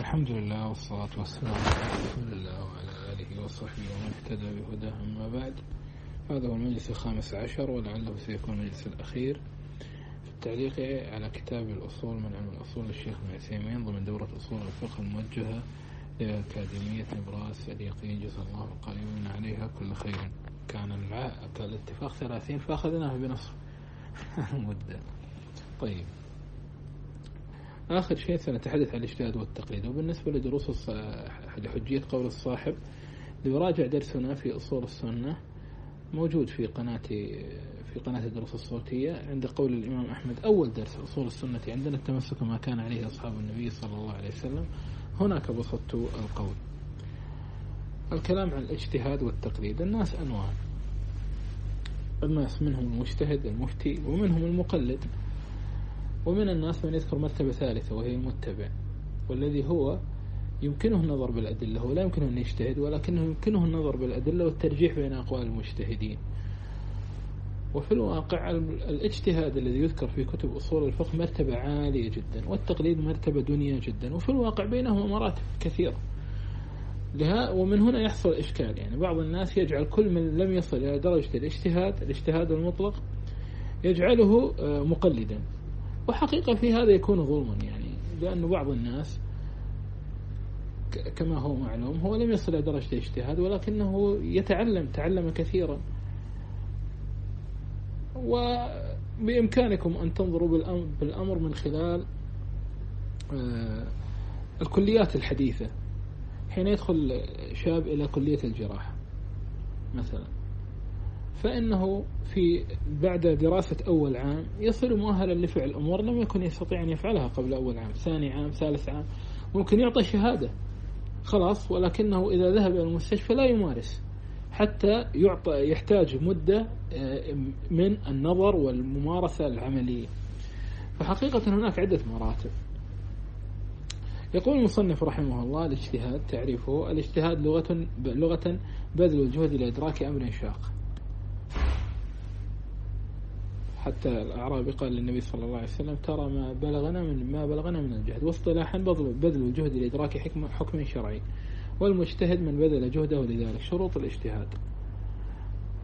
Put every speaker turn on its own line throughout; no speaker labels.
الحمد لله والصلاة والسلام على رسول الله وعلى آله وصحبه ومن اهتدى بهداه أما بعد. هذا هو المجلس الخامس عشر ولعله سيكون المجلس الأخير في التعليق على كتاب الأصول من علم الأصول للشيخ ابن عثيمين ضمن دورة أصول الفقه الموجهة لأكاديمية نبراس اليقين جزا الله القائمين عليها كل خير. كان الاتفاق ثلاثين فأخذناه بنصف. المدة طيب. آخر شيء سنتحدث عن الاجتهاد والتقليد. وبالنسبة لدروس لحجية قول الصاحب ليراجع درسنا في أصول السنة موجود في قناتي في قناة الدروس الصوتية. عند قول الإمام أحمد أول درس أصول السنة عندنا التمسك ما كان عليه أصحاب النبي صلى الله عليه وسلم. هناك بسطت القول. الكلام عن الاجتهاد والتقليد. الناس أنواع. الناس منهم المجتهد المفتي ومنهم المقلد. ومن الناس من يذكر مرتبة ثالثة وهي المتبع والذي هو يمكنه النظر بالأدلة ولا يمكنه أن يجتهد ولكنه يمكنه النظر بالأدلة والترجيح بين أقوال المجتهدين. وفي الواقع الاجتهاد الذي يذكر في كتب أصول الفقه مرتبة عالية جدا والتقليد مرتبة دنيا جدا وفي الواقع بينهما مراتب كثيرة. لها ومن هنا يحصل إشكال يعني بعض الناس يجعل كل من لم يصل إلى درجة الاجتهاد الاجتهاد المطلق يجعله آه، مقلدا. وحقيقة في هذا يكون ظلما يعني لأن بعض الناس كما هو معلوم هو لم يصل إلى درجة الاجتهاد ولكنه يتعلم تعلم كثيرا. وبإمكانكم أن تنظروا بالأمر من خلال آه، الكليات الحديثة. حين يدخل شاب إلى كلية الجراحة مثلا. فإنه في بعد دراسة أول عام يصير مؤهلا لفعل أمور لم يكن يستطيع أن يفعلها قبل أول عام ثاني عام ثالث عام. ممكن يعطى شهادة خلاص ولكنه إذا ذهب إلى المستشفى لا يمارس حتى يعطى يحتاج مدة آه، من النظر والممارسة العملية. فحقيقة هناك عدة مراتب. يقول المصنف رحمه الله الاجتهاد تعريفه الاجتهاد لغة لغة بذل الجهد لإدراك أمر شاق. حتى الأعرابي قال للنبي صلى الله عليه وسلم ترى ما بلغنا من ما بلغنا من الجهد. واصطلاحا بذل الجهد لإدراك حكم حكم شرعي. والمجتهد من بذل جهده لذلك. شروط الاجتهاد.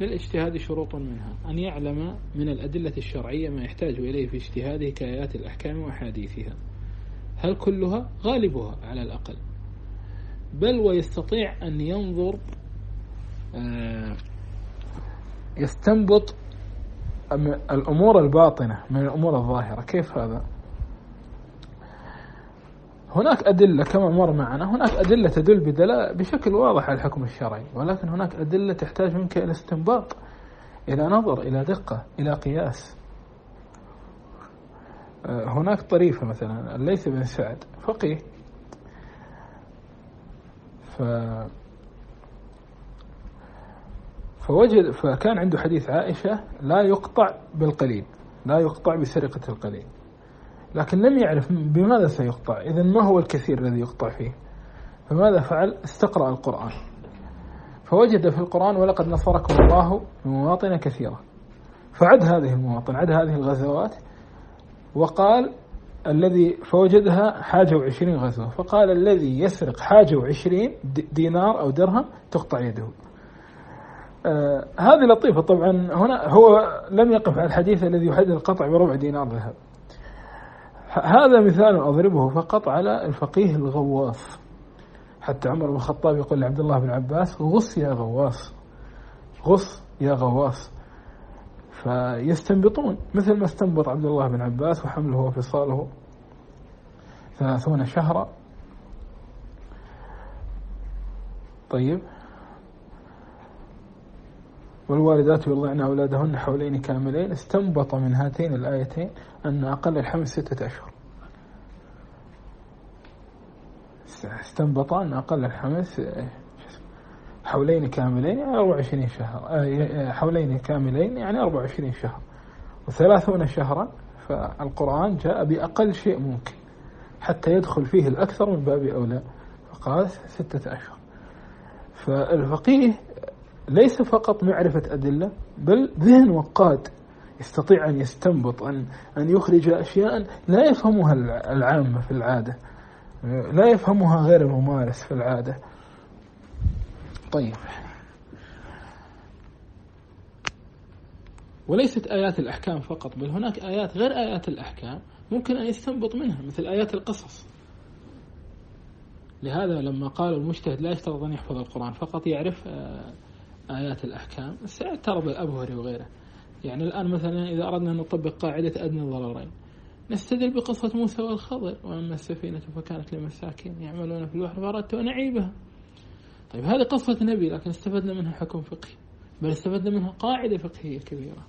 للاجتهاد شروط منها أن يعلم من الأدلة الشرعية ما يحتاج إليه في اجتهاده كآيات الأحكام وأحاديثها. هل كلها؟ غالبها على الأقل. بل ويستطيع أن ينظر آه، يستنبط الأمور الباطنة من الأمور الظاهرة كيف هذا؟ هناك أدلة كما مر معنا هناك أدلة تدل بدلاء بشكل واضح على الحكم الشرعي ولكن هناك أدلة تحتاج منك إلى استنباط إلى نظر إلى دقة إلى قياس. آه، هناك طريفة مثلا ليس بن سعد فقيه. ف فوجد فكان عنده حديث عائشة لا يقطع بالقليل لا يقطع بسرقة القليل. لكن لم يعرف بماذا سيقطع إذا ما هو الكثير الذي يقطع فيه؟ فماذا فعل؟ استقرأ القرآن. فوجد في القرآن ولقد نصركم الله بمواطن كثيرة فعد هذه المواطن عد هذه الغزوات وقال الذي فوجدها حاجة وعشرين غزوة فقال الذي يسرق حاجة وعشرين دينار أو درهم تقطع يده آه هذه لطيفة. طبعا هنا هو لم يقف على الحديث الذي يحدد القطع بربع دينار ذهب. هذا مثال أضربه فقط على الفقيه الغواص. حتى عمر بن الخطاب يقول لعبد الله بن عباس غص يا غواص غص يا غواص. فيستنبطون مثل ما استنبط عبد الله بن عباس وحمله وفصاله ثلاثون شهرا. طيب. والوالدات يرضعن أولادهن حولين كاملين استنبط من هاتين الآيتين أن أقل الحمل ستة أشهر. استنبط أن أقل الحمل حولين كاملين يعني 24 شهر. آه، حولين كاملين يعني 24 شهر. وثلاثون شهرا فالقرآن جاء بأقل شيء ممكن حتى يدخل فيه الأكثر من باب أولى فقال ستة أشهر. فالفقيه ليس فقط معرفة أدلة بل ذهن وقاد يستطيع أن يستنبط أن أن يخرج أشياء لا يفهمها العامة في العادة. لا يفهمها غير الممارس في العادة. طيب. وليست آيات الأحكام فقط بل هناك آيات غير آيات الأحكام ممكن أن يستنبط منها مثل آيات القصص. لهذا لما قال المجتهد لا يشترط أن يحفظ القرآن فقط يعرف آه، آيات الأحكام سيعترض الأبهري وغيره. يعني الآن مثلا إذا أردنا أن نطبق قاعدة أدنى الضررين نستدل بقصة موسى والخضر وأما السفينة فكانت لمساكين يعملون في البحر فأردت أن أعيبها. طيب هذه قصة نبي لكن استفدنا منها حكم فقهي بل استفدنا منها قاعدة فقهية كبيرة.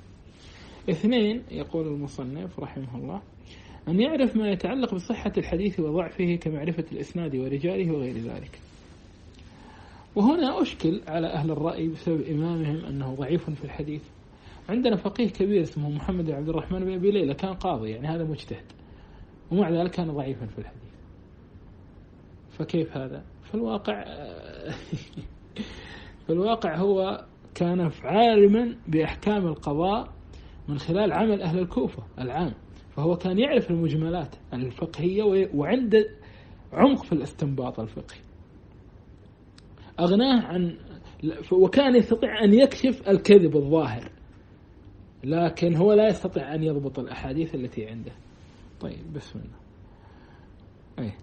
اثنين يقول المصنف رحمه الله أن يعرف ما يتعلق بصحة الحديث وضعفه كمعرفة الإسناد ورجاله وغير ذلك. وهنا أشكل على أهل الرأي بسبب إمامهم أنه ضعيف في الحديث. عندنا فقيه كبير اسمه محمد بن عبد الرحمن بن أبي ليلى كان قاضي يعني هذا مجتهد. ومع ذلك كان ضعيفا في الحديث. فكيف هذا؟ في الواقع في الواقع هو كان عالما بأحكام القضاء من خلال عمل أهل الكوفة العام. فهو كان يعرف المجملات الفقهية وعنده عمق في الاستنباط الفقهي. أغناه عن وكان يستطيع أن يكشف الكذب الظاهر لكن هو لا يستطيع أن يضبط الأحاديث التي عنده. طيب بسم الله. أي.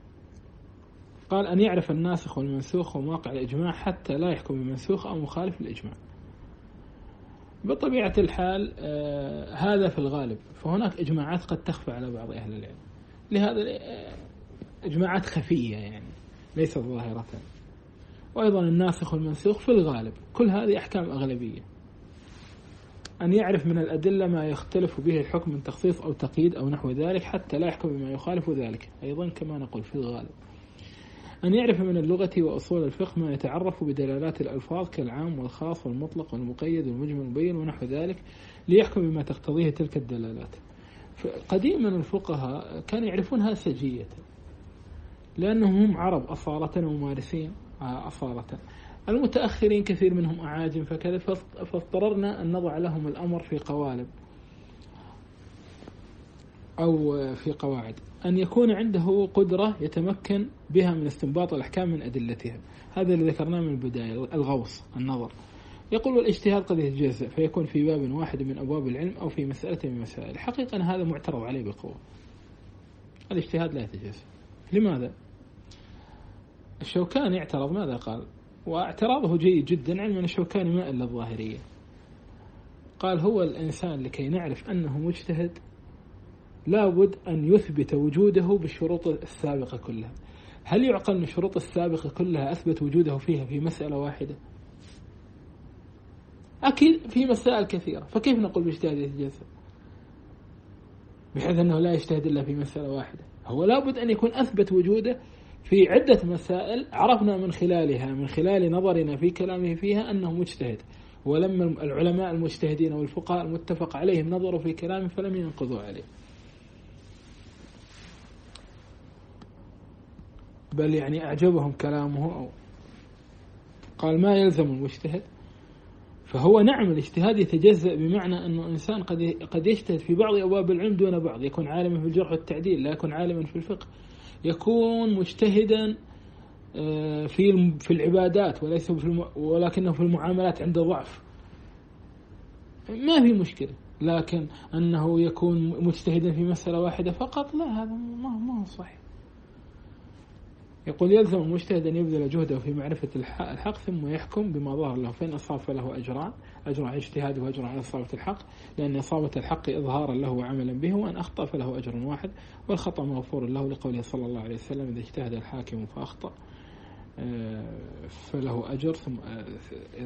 قال أن يعرف الناسخ والمنسوخ ومواقع الإجماع حتى لا يحكم بمنسوخ أو مخالف الإجماع بطبيعة الحال آه هذا في الغالب فهناك إجماعات قد تخفى على بعض أهل العلم. لهذا آه إجماعات خفية يعني ليست ظاهرة. وأيضا الناسخ والمنسوخ في الغالب. كل هذه أحكام أغلبية. أن يعرف من الأدلة ما يختلف به الحكم من تخصيص أو تقييد أو نحو ذلك حتى لا يحكم بما يخالف ذلك. أيضا كما نقول في الغالب. أن يعرف من اللغة وأصول الفقه ما يتعرف بدلالات الألفاظ كالعام والخاص والمطلق والمقيد والمجمل والمبين ونحو ذلك ليحكم بما تقتضيه تلك الدلالات. قديما الفقهاء كانوا يعرفونها سجية لأنهم هم عرب أصالة وممارسين. أصالة المتأخرين كثير منهم أعاجم فكذا فاضطررنا أن نضع لهم الأمر في قوالب. أو في قواعد. أن يكون عنده قدرة يتمكن بها من استنباط الأحكام من أدلتها. هذا اللي ذكرناه من البداية الغوص النظر. يقول الاجتهاد قد يتجزأ فيكون في باب واحد من أبواب العلم أو في مسألة من المسائل حقيقة هذا معترض عليه بقوة. الاجتهاد لا يتجزأ. لماذا؟ الشوكاني اعترض ماذا قال؟ واعتراضه جيد جدا علما أن الشوكاني ما إلا الظاهرية. قال هو الإنسان لكي نعرف أنه مجتهد لابد أن يثبت وجوده بالشروط السابقة كلها. هل يعقل أن الشروط السابقة كلها أثبت وجوده فيها في مسألة واحدة؟ أكيد في مسائل كثيرة. فكيف نقول باجتهاد يتجزأ؟ بحيث أنه لا يجتهد إلا في مسألة واحدة. هو لابد أن يكون أثبت وجوده في عدة مسائل عرفنا من خلالها من خلال نظرنا في كلامه فيها أنه مجتهد. ولما العلماء المجتهدين والفقهاء المتفق عليهم نظروا في كلامه فلم ينقضوا عليه. بل يعني أعجبهم كلامه أو قال ما يلزم المجتهد. فهو نعم الاجتهاد يتجزأ بمعنى أنه إنسان قد قد يجتهد في بعض أبواب العلم دون بعض. يكون عالما في الجرح والتعديل لا يكون عالما في الفقه. يكون مجتهدا آه، في في العبادات وليس في ولكنه في المعاملات عنده ضعف ما في مشكلة. لكن أنه يكون مجتهدا في مسألة واحدة فقط لا هذا ما هو صحيح. يقول يلزم المجتهد أن يبذل جهده في معرفة الحق ثم يحكم بما ظهر له. فإن أصاب فله أجران أجر على اجتهاده وأجر على إصابة الحق لأن إصابة الحق إظهارا له وعملا به وأن أخطأ فله أجر واحد والخطأ مغفور له لقوله صلى الله عليه وسلم إذا اجتهد الحاكم فأخطأ. آه، فله أجر ثم آه،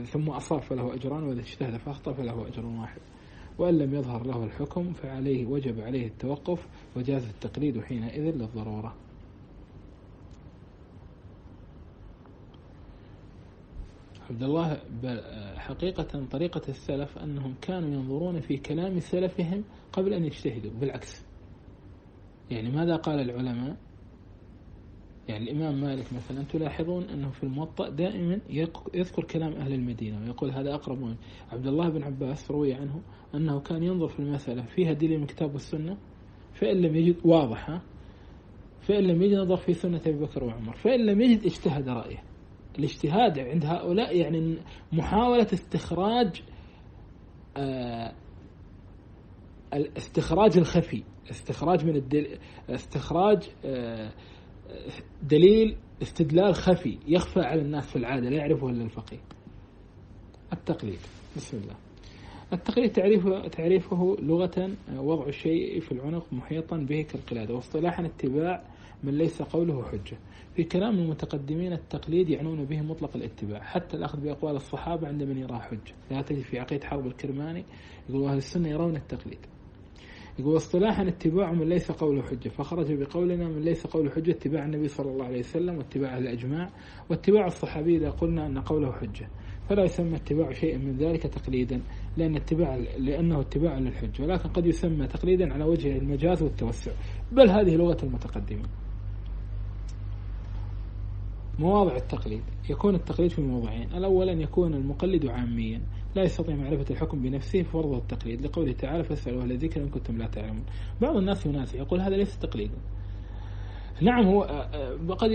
ثم أصاب فله أجران وإذا اجتهد فأخطأ فله أجر واحد. وأن لم يظهر له الحكم فعليه وجب عليه التوقف وجاز التقليد حينئذ للضرورة. عبد الله حقيقة طريقة السلف أنهم كانوا ينظرون في كلام سلفهم قبل أن يجتهدوا بالعكس. يعني ماذا قال العلماء؟ يعني الإمام مالك مثلا تلاحظون أنه في الموطأ دائما يذكر كلام أهل المدينة ويقول هذا أقرب من عبد الله بن عباس روي عنه أنه كان ينظر في المسألة فيها دليل من الكتاب والسنة فإن لم يجد واضحة فإن لم يجد نظر في سنة أبي بكر وعمر فإن لم يجد اجتهد رأيه. الاجتهاد عند هؤلاء يعني محاولة استخراج آه الاستخراج الخفي استخراج من الدل... استخراج آه دليل استدلال خفي يخفى على الناس في العادة لا يعرفه إلا الفقيه. التقليد بسم الله. التقليد تعريفه, تعريفه لغة وضع الشيء في العنق محيطا به كالقلادة. واصطلاحا اتباع من ليس قوله حجة. في كلام المتقدمين التقليد يعنون به مطلق الاتباع حتى الأخذ بأقوال الصحابة عند من يراه حجة. لا تجد في عقيدة حرب الكرماني يقول أهل السنة يرون التقليد. يقول اصطلاحا اتباع من ليس قوله حجة فخرج بقولنا من ليس قوله حجة اتباع النبي صلى الله عليه وسلم واتباع الأجماع واتباع الصحابي إذا قلنا أن قوله حجة. فلا يسمى اتباع شيء من ذلك تقليدا لأن اتباع لأنه اتباع للحجة. ولكن قد يسمى تقليدا على وجه المجاز والتوسع. بل هذه لغة المتقدمين. مواضع التقليد. يكون التقليد في موضعين. الأول أن يكون المقلد عاميا. لا يستطيع معرفة الحكم بنفسه فرضه التقليد. لقوله تعالى فاسألوا أهل الذكر إن كنتم لا تعلمون. بعض الناس ينازع يقول هذا ليس تقليدا نعم هو قد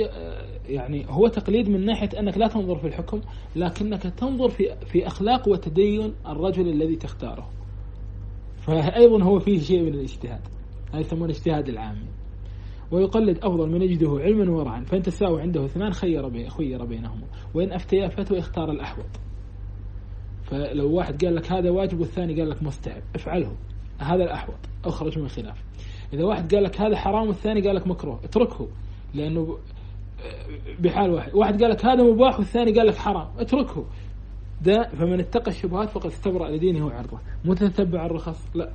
يعني هو تقليد من ناحية أنك لا تنظر في الحكم لكنك تنظر في في أخلاق وتدين الرجل الذي تختاره. فأيضا هو فيه شيء من الاجتهاد. هذا يسمونه اجتهاد العامي. ويقلد أفضل من يجده علما ورعا فإن تساوى عنده اثنان خير بي خير بينهما. وإن أفتيا فتوى اختار الأحوط. فلو واحد قال لك هذا واجب والثاني قال لك مستحب افعله. هذا الأحوط. أخرج من خلاف. إذا واحد قال لك هذا حرام والثاني قال لك مكروه اتركه. لأنه بحال واحد. واحد قال لك هذا مباح والثاني قال لك حرام اتركه. ده فمن اتقى الشبهات فقد استبرأ لدينه وعرضه. متتبع الرخص؟ لا.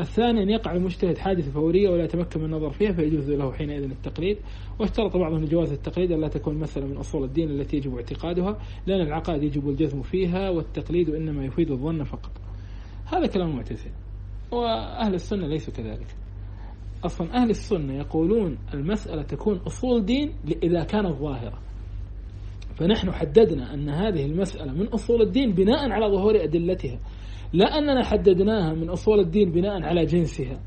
الثاني أن يقع المجتهد حادثة فورية ولا يتمكن من النظر فيها فيجوز له حينئذ التقليد. واشترط بعضهم لجواز التقليد أن لا تكون مسألة من أصول الدين التي يجب اعتقادها لأن العقائد يجب الجزم فيها والتقليد إنما يفيد الظن فقط. هذا كلام المعتزلة وأهل السنة ليسوا كذلك. أصلا أهل السنة يقولون المسألة تكون أصول دين إذا كانت ظاهرة. فنحن حددنا أن هذه المسألة من أصول الدين بناء على ظهور أدلتها. لا أننا حددناها من أصول الدين بناء على جنسها.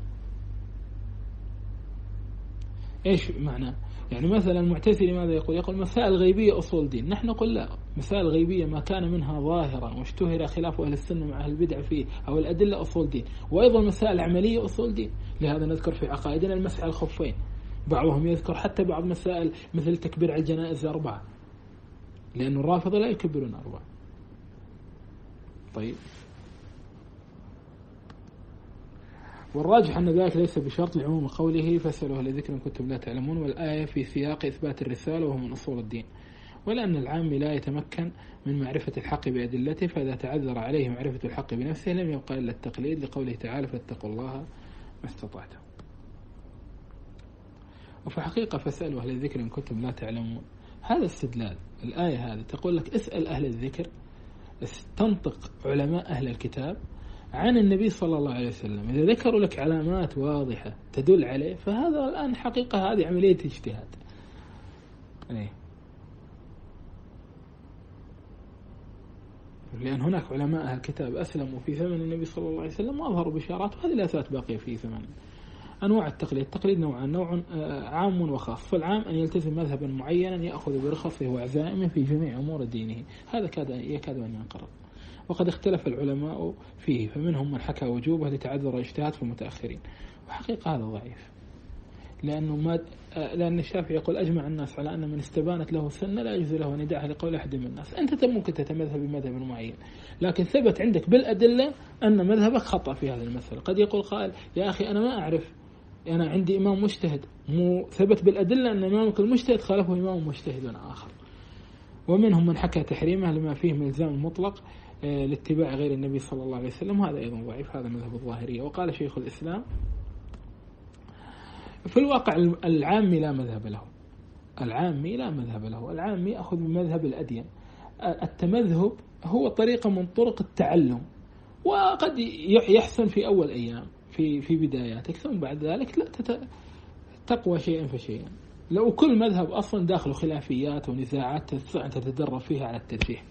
إيش معنى؟ يعني مثلا المعتزلي ماذا يقول؟ يقول مسائل غيبية أصول دين نحن نقول لا. مسائل غيبية ما كان منها ظاهرا واشتهر خلاف أهل السنة مع أهل البدع فيه أو الأدلة أصول دين وأيضا مسائل عملية أصول دين لهذا نذكر في عقائدنا المسح الخفين. بعضهم يذكر حتى بعض مسائل مثل تكبير على الجنائز أربعة. لأن الرافضة لا يكبرون أربعة. طيب. والراجح أن ذلك ليس بشرط لعموم قوله فاسألوا أهل ذكر إن كنتم لا تعلمون والآية في سياق إثبات الرسالة وهو من أصول الدين. ولأن العام لا يتمكن من معرفة الحق بأدلته فإذا تعذر عليه معرفة الحق بنفسه لم يبقى إلا التقليد لقوله تعالى فاتقوا الله ما استطعتم. وفي حقيقة فاسألوا أهل الذكر إن كنتم لا تعلمون. هذا استدلال. الآية هذه تقول لك اسأل أهل الذكر استنطق علماء أهل الكتاب عن النبي صلى الله عليه وسلم. إذا ذكروا لك علامات واضحة تدل عليه فهذا الآن حقيقة هذه عملية اجتهاد. أيه. لأن هناك علماء أهل الكتاب أسلموا في زمن النبي صلى الله عليه وسلم وأظهروا بشارات وهذه زالت باقية في زمن أنواع التقليد التقليد نوعان نوع آه، عام وخاص. فالعام أن يلتزم مذهبا معينا يأخذ برخصه وعزائمه في جميع أمور دينه. هذا كاد يكاد أن ينقرض. وقد اختلف العلماء فيه فمنهم من حكى وجوبه لتعذر الاجتهاد في المتأخرين. وحقيقة هذا ضعيف. لأنه ما لأن الشافعي يقول أجمع الناس على أن من استبانت له سنة لا يجوز له أن يدعها لقول أحد من الناس. أنت ممكن تتمذهب بمذهب معين. لكن ثبت عندك بالأدلة أن مذهبك خطأ في هذه المسألة. قد يقول قائل يا أخي أنا ما أعرف. أنا عندي إمام مجتهد. مو ثبت بالأدلة أن إمامك المجتهد خالفه إمام مجتهد آخر. ومنهم من حكى تحريمه لما فيه من الزام مطلق. آه، لاتباع غير النبي صلى الله عليه وسلم وهذا أيضا ضعيف هذا مذهب الظاهرية. وقال شيخ الإسلام في الواقع العامي لا مذهب له. العامي لا مذهب له. العامي يأخذ بمذهب الأديان. التمذهب هو طريقة من طرق التعلم وقد يحسن في أول أيام في في بداياتك ثم بعد ذلك لا تقوى شيئا فشيئا. لو كل مذهب أصلا داخله خلافيات ونزاعات تستطيع أن تتدرب فيها على الترجيح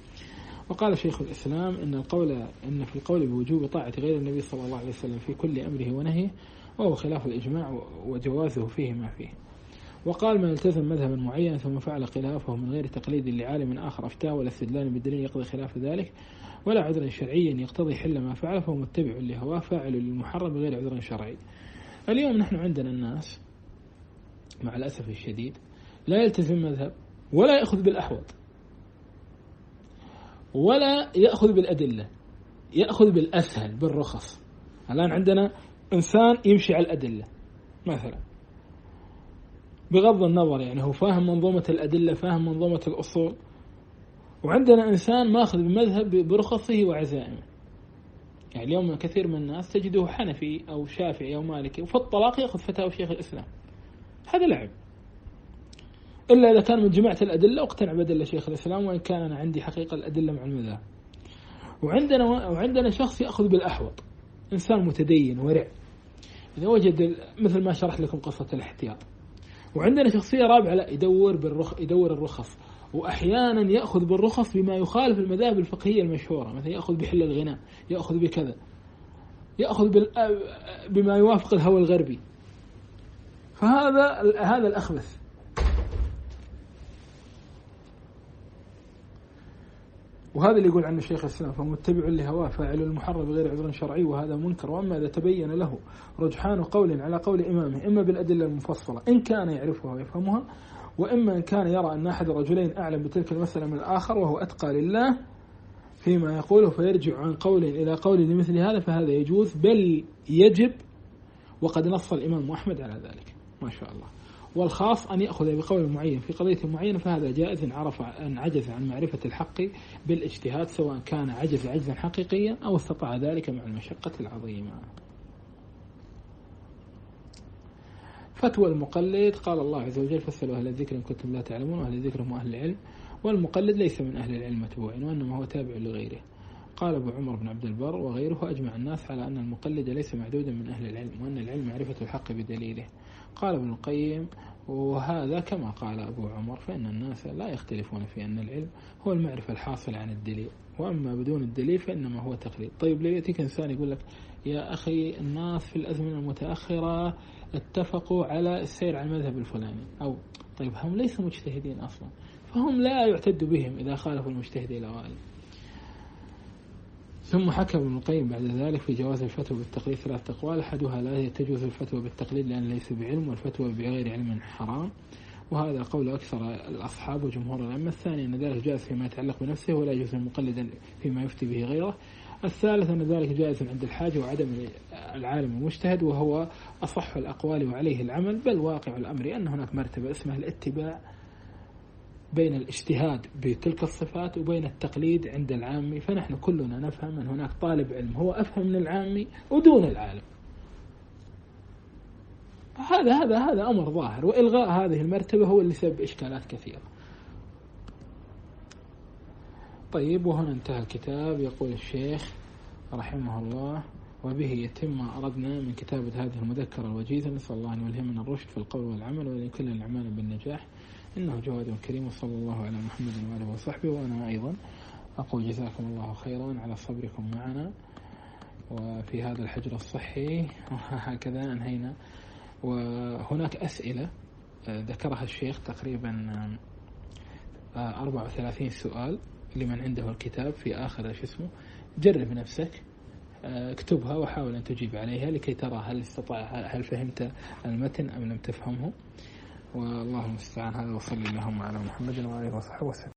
وقال شيخ الإسلام إن القول إن في القول بوجوب طاعة غير النبي صلى الله عليه وسلم في كل أمره ونهيه وهو خلاف الإجماع وجوازه فيه ما فيه. وقال من التزم مذهبا معينا ثم فعل خلافه من غير تقليد لعالم آخر أفتاه ولا استدلال بالدليل يقضي خلاف ذلك ولا عذر شرعيا يقتضي حل ما فعل فهو متبع لهواه فاعل للمحرم بغير عذر شرعي. اليوم نحن عندنا الناس مع الأسف الشديد لا يلتزم مذهب ولا يأخذ بالأحوط. ولا يأخذ بالأدلة يأخذ بالأسهل بالرخص. الآن عندنا إنسان يمشي على الأدلة مثلا. بغض النظر يعني هو فاهم منظومة الأدلة فاهم منظومة الأصول. وعندنا إنسان ماخذ بمذهب برخصه وعزائمه. يعني اليوم كثير من الناس تجده حنفي أو شافعي أو مالكي وفي الطلاق يأخذ فتاوى شيخ الإسلام. هذا لعب. إلا إذا كان من جماعة الأدلة واقتنع بأدلة شيخ الإسلام وإن كان أنا عندي حقيقة الأدلة مع المذاهب. وعندنا وعندنا شخص يأخذ بالأحوط إنسان متدين ورع. إذا وجد مثل ما شرحت لكم قصة الاحتياط. وعندنا شخصية رابعة لا يدور بالرخ يدور الرخص. وأحيانا يأخذ بالرخص بما يخالف المذاهب الفقهية المشهورة. مثلا يأخذ بحل الغناء يأخذ بكذا. يأخذ بما يوافق الهوى الغربي. فهذا هذا الأخبث. وهذا اللي يقول عنه الشيخ الإسلام فمتبع لهواه فاعل المحرم بغير عذر شرعي وهذا منكر وأما إذا تبين له رجحان قول على قول إمامه إما بالأدلة المفصلة إن كان يعرفها ويفهمها وإما إن كان يرى أن أحد الرجلين أعلم بتلك المسألة من الآخر وهو أتقى لله فيما يقوله فيرجع عن قول إلى قول لمثل هذا فهذا يجوز بل يجب وقد نص الإمام أحمد على ذلك. ما شاء الله. والخاص أن يأخذ بقول معين في قضية معينة فهذا جائز إن عرف أن عجز عن معرفة الحق بالاجتهاد سواء كان عجز عجزا حقيقيا أو استطاع ذلك مع المشقة العظيمة. فتوى المقلد قال الله عز وجل فاسألوا أهل الذكر إن كنتم لا تعلمون وأهل الذكر هم أهل العلم والمقلد ليس من أهل العلم متبوع وإنما هو تابع لغيره. قال أبو عمر بن عبد البر وغيره أجمع الناس على أن المقلد ليس معدودا من أهل العلم وأن العلم معرفة الحق بدليله. قال ابن القيم وهذا كما قال أبو عمر فإن الناس لا يختلفون في أن العلم هو المعرفة الحاصلة عن الدليل. وأما بدون الدليل فإنما هو تقليد. طيب لو يأتيك إنسان يقول لك يا أخي الناس في الأزمنة المتأخرة اتفقوا على السير على المذهب الفلاني. أو طيب هم ليسوا مجتهدين أصلا. فهم لا يعتد بهم إذا خالفوا المجتهدين الأوائل. ثم حكم ابن القيم بعد ذلك في جواز الفتوى بالتقليد ثلاث أقوال. أحدها لا تجوز الفتوى بالتقليد لأن ليس بعلم والفتوى بغير علم حرام. وهذا قول أكثر الأصحاب وجمهور الأئمة. الثاني أن ذلك جائز فيما يتعلق بنفسه ولا يجوز المقلد فيما يفتي به غيره. الثالث أن ذلك جائز عند الحاجة وعدم العالم المجتهد وهو أصح الأقوال وعليه العمل. بل واقع الأمر أن هناك مرتبة اسمها الاتباع. بين الاجتهاد بتلك الصفات وبين التقليد عند العامي فنحن كلنا نفهم أن هناك طالب علم هو أفهم من العامي ودون العالم. هذا هذا هذا أمر ظاهر وإلغاء هذه المرتبة هو اللي سبب إشكالات كثيرة. طيب وهنا انتهى الكتاب. يقول الشيخ رحمه الله وبه يتم ما أردنا من كتابة هذه المذكرة الوجيزة. نسأل الله أن يلهمنا الرشد في القول والعمل ولكل الأعمال بالنجاح. إنه جواد كريم وصلى الله على محمد وآله وصحبه. وأنا أيضا أقول جزاكم الله خيرا على صبركم معنا. وفي هذا الحجر الصحي وهكذا أنهينا. وهناك أسئلة آه، ذكرها الشيخ تقريبا 34 آه، سؤال لمن عنده الكتاب في آخر شو اسمه جرب نفسك. اكتبها وحاول أن تجيب عليها لكي ترى هل استطاع هل فهمت المتن أم لم تفهمه. والله المستعان. هذا وصلي اللهم على محمد وآله وصحبه وسلم.